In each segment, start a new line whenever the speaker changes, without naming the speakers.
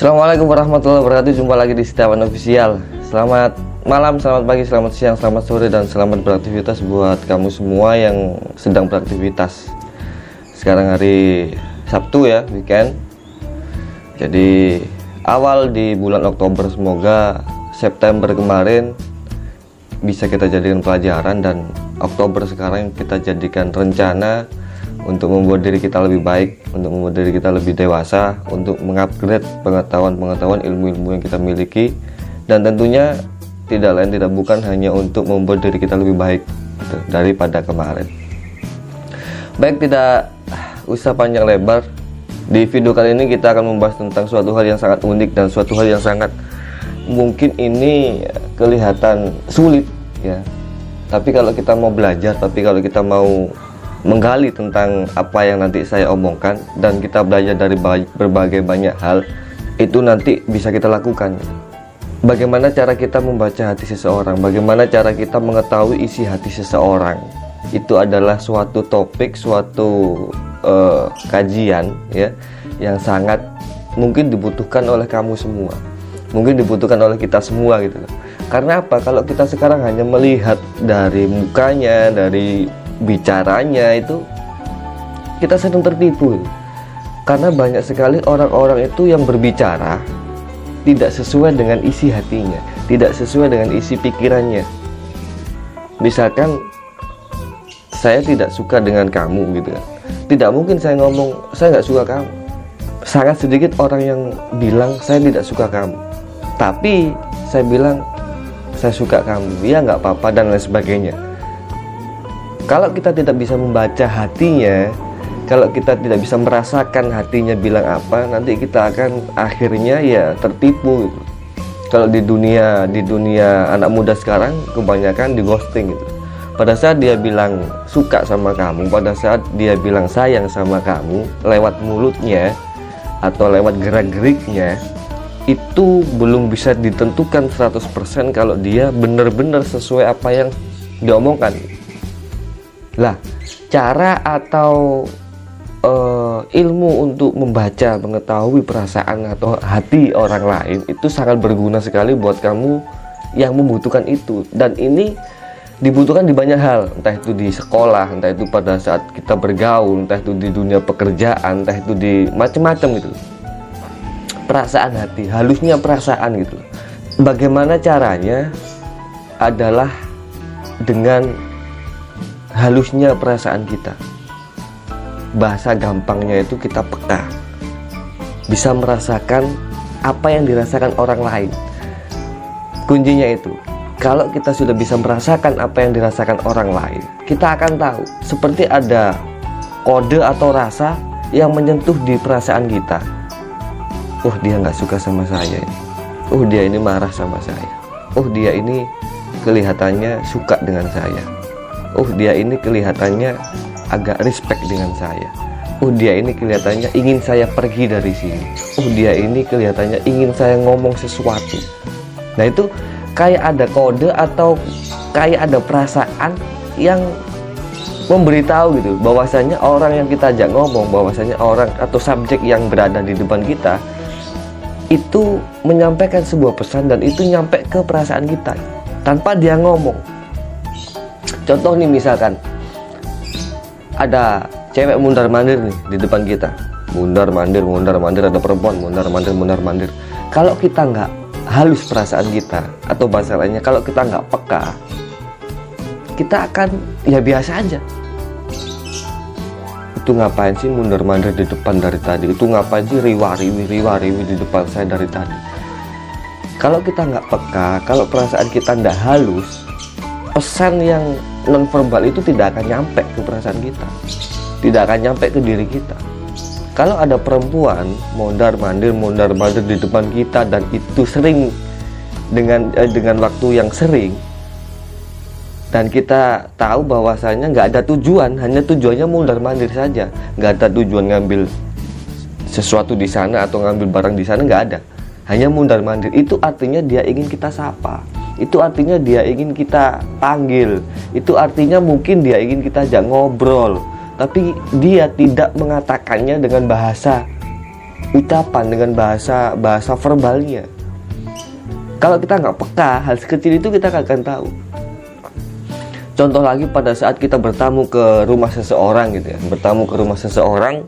Assalamualaikum warahmatullahi wabarakatuh. Jumpa lagi di Setiawan Official. Selamat malam, selamat pagi, selamat siang, selamat sore Dan selamat beraktivitas buat kamu semua yang sedang beraktivitas. Sekarang hari Sabtu ya, weekend. Jadi awal di bulan Oktober Semoga September kemarin bisa kita jadikan pelajaran Dan Oktober sekarang kita jadikan rencana untuk membuat diri kita lebih baik, untuk membuat diri kita lebih dewasa, untuk mengupgrade pengetahuan-pengetahuan ilmu-ilmu yang kita miliki, dan tentunya tidak lain tidak bukan hanya untuk membuat diri kita lebih baik gitu, daripada kemarin. Baik, tidak usah panjang lebar. Di video kali ini kita akan membahas tentang suatu hal yang sangat unik dan suatu hal yang sangat mungkin ini kelihatan sulit ya. Tapi kalau kita mau belajar, tapi kalau kita mau menggali tentang apa yang nanti saya omongkan dan kita belajar dari berbagai banyak hal itu nanti bisa kita lakukan. Bagaimana cara kita membaca hati seseorang? Bagaimana cara kita mengetahui isi hati seseorang? Itu adalah suatu topik suatu uh, kajian ya yang sangat mungkin dibutuhkan oleh kamu semua. Mungkin dibutuhkan oleh kita semua gitu. Karena apa? Kalau kita sekarang hanya melihat dari mukanya dari bicaranya itu kita sedang tertipu. Karena banyak sekali orang-orang itu yang berbicara tidak sesuai dengan isi hatinya tidak sesuai dengan isi pikirannya. Misalkan saya tidak suka dengan kamu gitu kan. Tidak mungkin saya ngomong saya nggak suka kamu. Sangat sedikit orang yang bilang saya tidak suka kamu. Tapi saya bilang saya suka kamu. Ya nggak apa-apa dan lain sebagainya kalau kita tidak bisa membaca hatinya, kalau kita tidak bisa merasakan hatinya bilang apa, nanti kita akan akhirnya ya tertipu gitu. Kalau di dunia di dunia anak muda sekarang kebanyakan di ghosting gitu. Pada saat dia bilang suka sama kamu, pada saat dia bilang sayang sama kamu lewat mulutnya atau lewat gerak-geriknya itu belum bisa ditentukan 100% kalau dia benar-benar sesuai apa yang diomongkan lah, cara atau uh, ilmu untuk membaca, mengetahui perasaan atau hati orang lain itu sangat berguna sekali buat kamu yang membutuhkan itu. Dan ini dibutuhkan di banyak hal, entah itu di sekolah, entah itu pada saat kita bergaul, entah itu di dunia pekerjaan, entah itu di macam-macam gitu. Perasaan hati, halusnya perasaan gitu. Bagaimana caranya adalah dengan halusnya perasaan kita. Bahasa gampangnya itu kita peka. Bisa merasakan apa yang dirasakan orang lain. Kuncinya itu kalau kita sudah bisa merasakan apa yang dirasakan orang lain kita akan tahu seperti ada kode atau rasa yang menyentuh di perasaan kita. Oh dia nggak suka sama saya oh dia ini marah sama saya. Oh dia ini kelihatannya suka dengan saya oh dia ini kelihatannya agak respect dengan saya. Oh dia ini kelihatannya ingin saya pergi dari sini. Oh dia ini kelihatannya ingin saya ngomong sesuatu. Nah itu kayak ada kode atau kayak ada perasaan yang memberitahu gitu. Bahwasanya orang yang kita ajak ngomong bahwasanya orang atau subjek yang berada di depan kita itu menyampaikan sebuah pesan dan itu nyampe ke perasaan kita tanpa dia ngomong contoh nih misalkan ada cewek mundar mandir nih di depan kita. Mundar mandir mundar mandir ada perempuan mundar mandir mundar mandir. Kalau kita nggak halus perasaan kita atau bahasa lainnya kalau kita nggak peka kita akan ya biasa aja. Itu ngapain sih mundar mandir di depan dari tadi? Itu ngapain sih riwariwi riwariwi di depan saya dari tadi? Kalau kita nggak peka kalau perasaan kita nggak halus pesan yang non verbal itu tidak akan nyampe ke perasaan kita. Tidak akan nyampe ke diri kita. Kalau ada perempuan mondar mandir mondar mandir di depan kita dan itu sering dengan eh, dengan waktu yang sering dan kita tahu bahwasanya nggak ada tujuan hanya tujuannya mondar mandir saja. Nggak ada tujuan ngambil sesuatu di sana atau ngambil barang di sana nggak ada. Hanya mondar mandir. Itu artinya dia ingin kita sapa itu artinya dia ingin kita panggil. Itu artinya mungkin dia ingin kita ajak ngobrol. Tapi dia tidak mengatakannya dengan bahasa ucapan dengan bahasa bahasa verbalnya. Kalau kita nggak peka hal sekecil itu kita nggak akan tahu. Contoh lagi pada saat kita bertamu ke rumah seseorang gitu ya bertamu ke rumah seseorang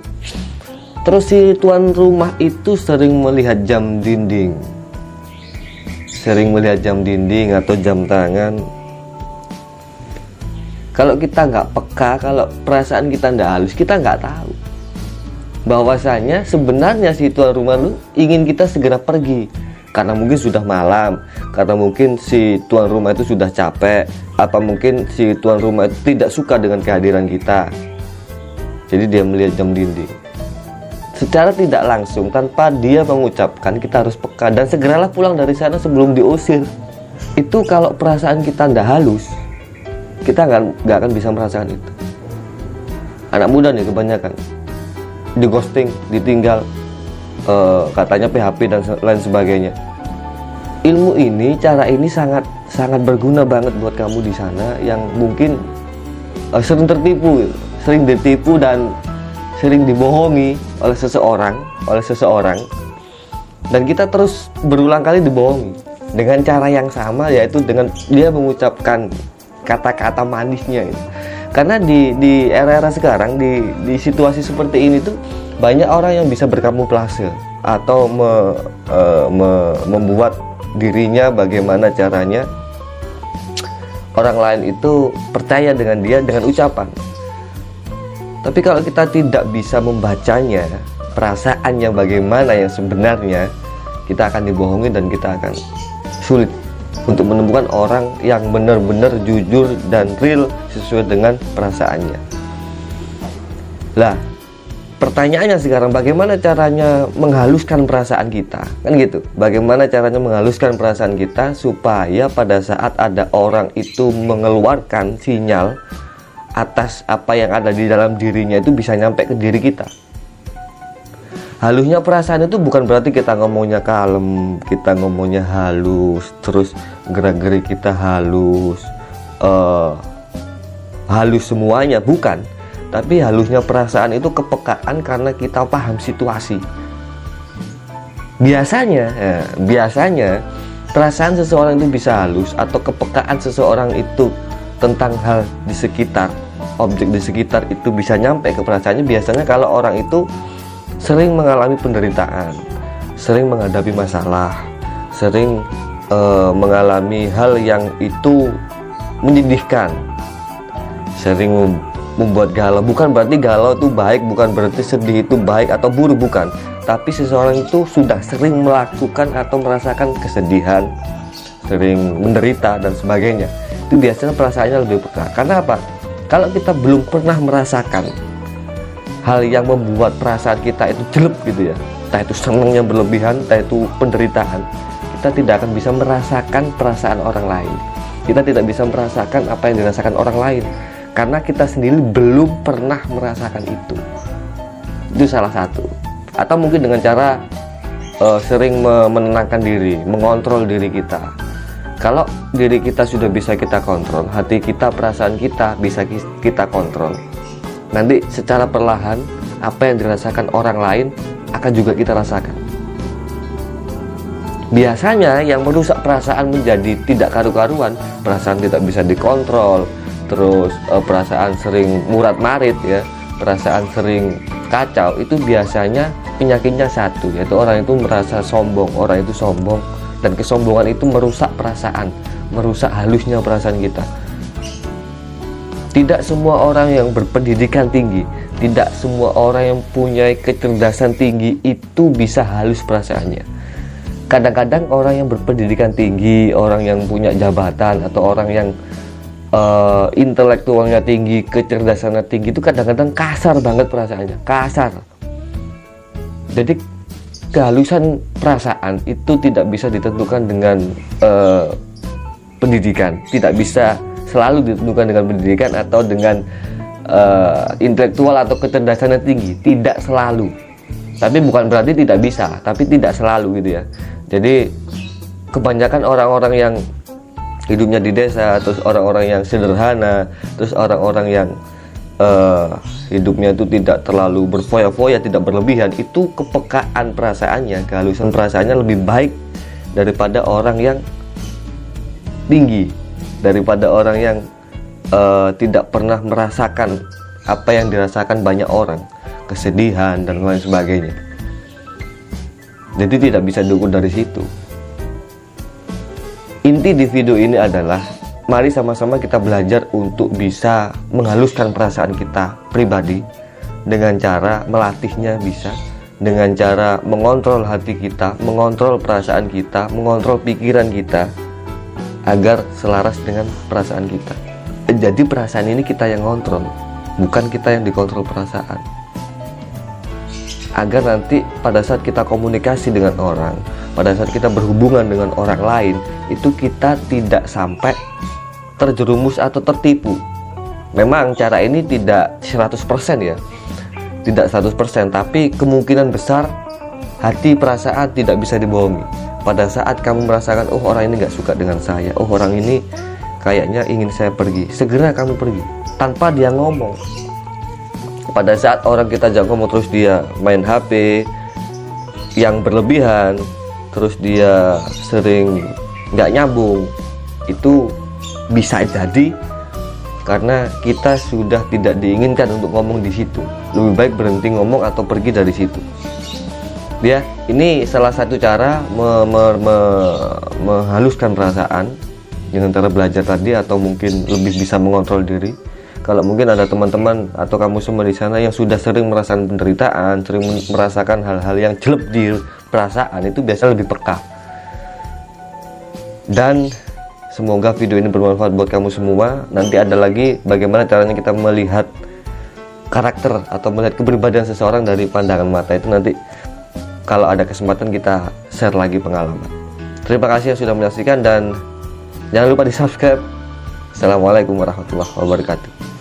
terus si tuan rumah itu sering melihat jam dinding sering melihat jam dinding atau jam tangan. Kalau kita nggak peka kalau perasaan kita nggak halus kita nggak tahu. Bahwasanya sebenarnya si tuan rumah lu ingin kita segera pergi. Karena mungkin sudah malam karena mungkin si tuan rumah itu sudah capek apa mungkin si tuan rumah itu tidak suka dengan kehadiran kita. Jadi dia melihat jam dinding secara tidak langsung tanpa dia mengucapkan kita harus peka. Dan segeralah pulang dari sana sebelum diusir. Itu kalau perasaan kita tidak halus kita nggak akan bisa merasakan itu. Anak muda nih kebanyakan. Di ghosting ditinggal uh, katanya PHP dan lain sebagainya. Ilmu ini cara ini sangat sangat berguna banget buat kamu di sana yang mungkin uh, sering tertipu sering ditipu dan sering dibohongi oleh seseorang oleh seseorang. Dan kita terus berulang kali dibohongi dengan cara yang sama yaitu dengan dia mengucapkan kata-kata manisnya itu. Karena di di era-era sekarang di di situasi seperti ini tuh banyak orang yang bisa berkamuflase atau me, e, me, membuat dirinya bagaimana caranya orang lain itu percaya dengan dia dengan ucapan tapi kalau kita tidak bisa membacanya perasaannya bagaimana yang sebenarnya kita akan dibohongi dan kita akan sulit untuk menemukan orang yang benar-benar jujur dan real sesuai dengan perasaannya. Lah, pertanyaannya sekarang bagaimana caranya menghaluskan perasaan kita? Kan gitu. Bagaimana caranya menghaluskan perasaan kita supaya pada saat ada orang itu mengeluarkan sinyal atas apa yang ada di dalam dirinya itu bisa nyampe ke diri kita. Halusnya perasaan itu bukan berarti kita ngomongnya kalem kita ngomongnya halus terus gerak-gerik kita halus uh, halus semuanya bukan. Tapi halusnya perasaan itu kepekaan karena kita paham situasi. Biasanya ya, biasanya perasaan seseorang itu bisa halus atau kepekaan seseorang itu tentang hal di sekitar objek di sekitar itu bisa nyampe ke perasaannya biasanya kalau orang itu sering mengalami penderitaan, sering menghadapi masalah, sering uh, mengalami hal yang itu menyedihkan, sering membuat galau. Bukan berarti galau itu baik, bukan berarti sedih itu baik atau buruk, bukan. Tapi seseorang itu sudah sering melakukan atau merasakan kesedihan, sering menderita dan sebagainya. Itu biasanya perasaannya lebih peka. Karena apa? Kalau kita belum pernah merasakan hal yang membuat perasaan kita itu jelek gitu ya entah itu senang yang berlebihan entah itu penderitaan kita tidak akan bisa merasakan perasaan orang lain. Kita tidak bisa merasakan apa yang dirasakan orang lain karena kita sendiri belum pernah merasakan itu. Itu salah satu. Atau mungkin dengan cara uh, sering menenangkan diri mengontrol diri kita kalau diri kita sudah bisa kita kontrol hati kita perasaan kita bisa kita kontrol. Nanti secara perlahan apa yang dirasakan orang lain akan juga kita rasakan. Biasanya yang merusak perasaan menjadi tidak karu-karuan perasaan tidak bisa dikontrol terus e, perasaan sering murat marit ya perasaan sering kacau itu biasanya penyakitnya satu yaitu orang itu merasa sombong orang itu sombong dan kesombongan itu merusak perasaan merusak halusnya perasaan kita tidak semua orang yang berpendidikan tinggi, tidak semua orang yang punya kecerdasan tinggi itu bisa halus perasaannya. Kadang-kadang orang yang berpendidikan tinggi, orang yang punya jabatan atau orang yang uh, intelektualnya tinggi, kecerdasannya tinggi itu kadang-kadang kasar banget perasaannya, kasar. Jadi kehalusan perasaan itu tidak bisa ditentukan dengan uh, pendidikan, tidak bisa selalu ditentukan dengan pendidikan atau dengan uh, intelektual atau kecerdasan yang tinggi. Tidak selalu. Tapi bukan berarti tidak bisa tapi tidak selalu gitu ya. Jadi kebanyakan orang-orang yang hidupnya di desa terus orang-orang yang sederhana terus orang-orang yang uh, hidupnya itu tidak terlalu berfoya-foya, tidak berlebihan, itu kepekaan perasaannya, kehalusan perasaannya lebih baik daripada orang yang tinggi, daripada orang yang uh, tidak pernah merasakan apa yang dirasakan banyak orang, kesedihan dan lain sebagainya. Jadi tidak bisa diukur dari situ. Inti di video ini adalah mari sama-sama kita belajar untuk bisa menghaluskan perasaan kita pribadi dengan cara melatihnya bisa dengan cara mengontrol hati kita, mengontrol perasaan kita, mengontrol pikiran kita agar selaras dengan perasaan kita. Jadi perasaan ini kita yang kontrol, bukan kita yang dikontrol perasaan. Agar nanti pada saat kita komunikasi dengan orang, pada saat kita berhubungan dengan orang lain itu kita tidak sampai terjerumus atau tertipu. Memang cara ini tidak 100% ya. Tidak 100% tapi kemungkinan besar hati perasaan tidak bisa dibohongi. Pada saat kamu merasakan oh orang ini nggak suka dengan saya. Oh orang ini kayaknya ingin saya pergi. Segera kamu pergi tanpa dia ngomong. Pada saat orang kita ajak ngomong terus dia main HP yang berlebihan terus dia sering nggak nyambung. Itu bisa jadi karena kita sudah tidak diinginkan untuk ngomong di situ. Lebih baik berhenti ngomong atau pergi dari situ. Ya ini salah satu cara me, me, me, menghaluskan perasaan dengan cara belajar tadi atau mungkin lebih bisa mengontrol diri. Kalau mungkin ada teman-teman atau kamu semua di sana yang sudah sering merasakan penderitaan, sering merasakan hal-hal yang jelek di perasaan itu biasa lebih peka. Dan semoga video ini bermanfaat buat kamu semua. Nanti ada lagi bagaimana caranya kita melihat karakter atau melihat kepribadian seseorang dari pandangan mata itu nanti kalau ada kesempatan kita share lagi pengalaman. Terima kasih yang sudah menyaksikan dan jangan lupa di subscribe. Assalamualaikum warahmatullahi wabarakatuh.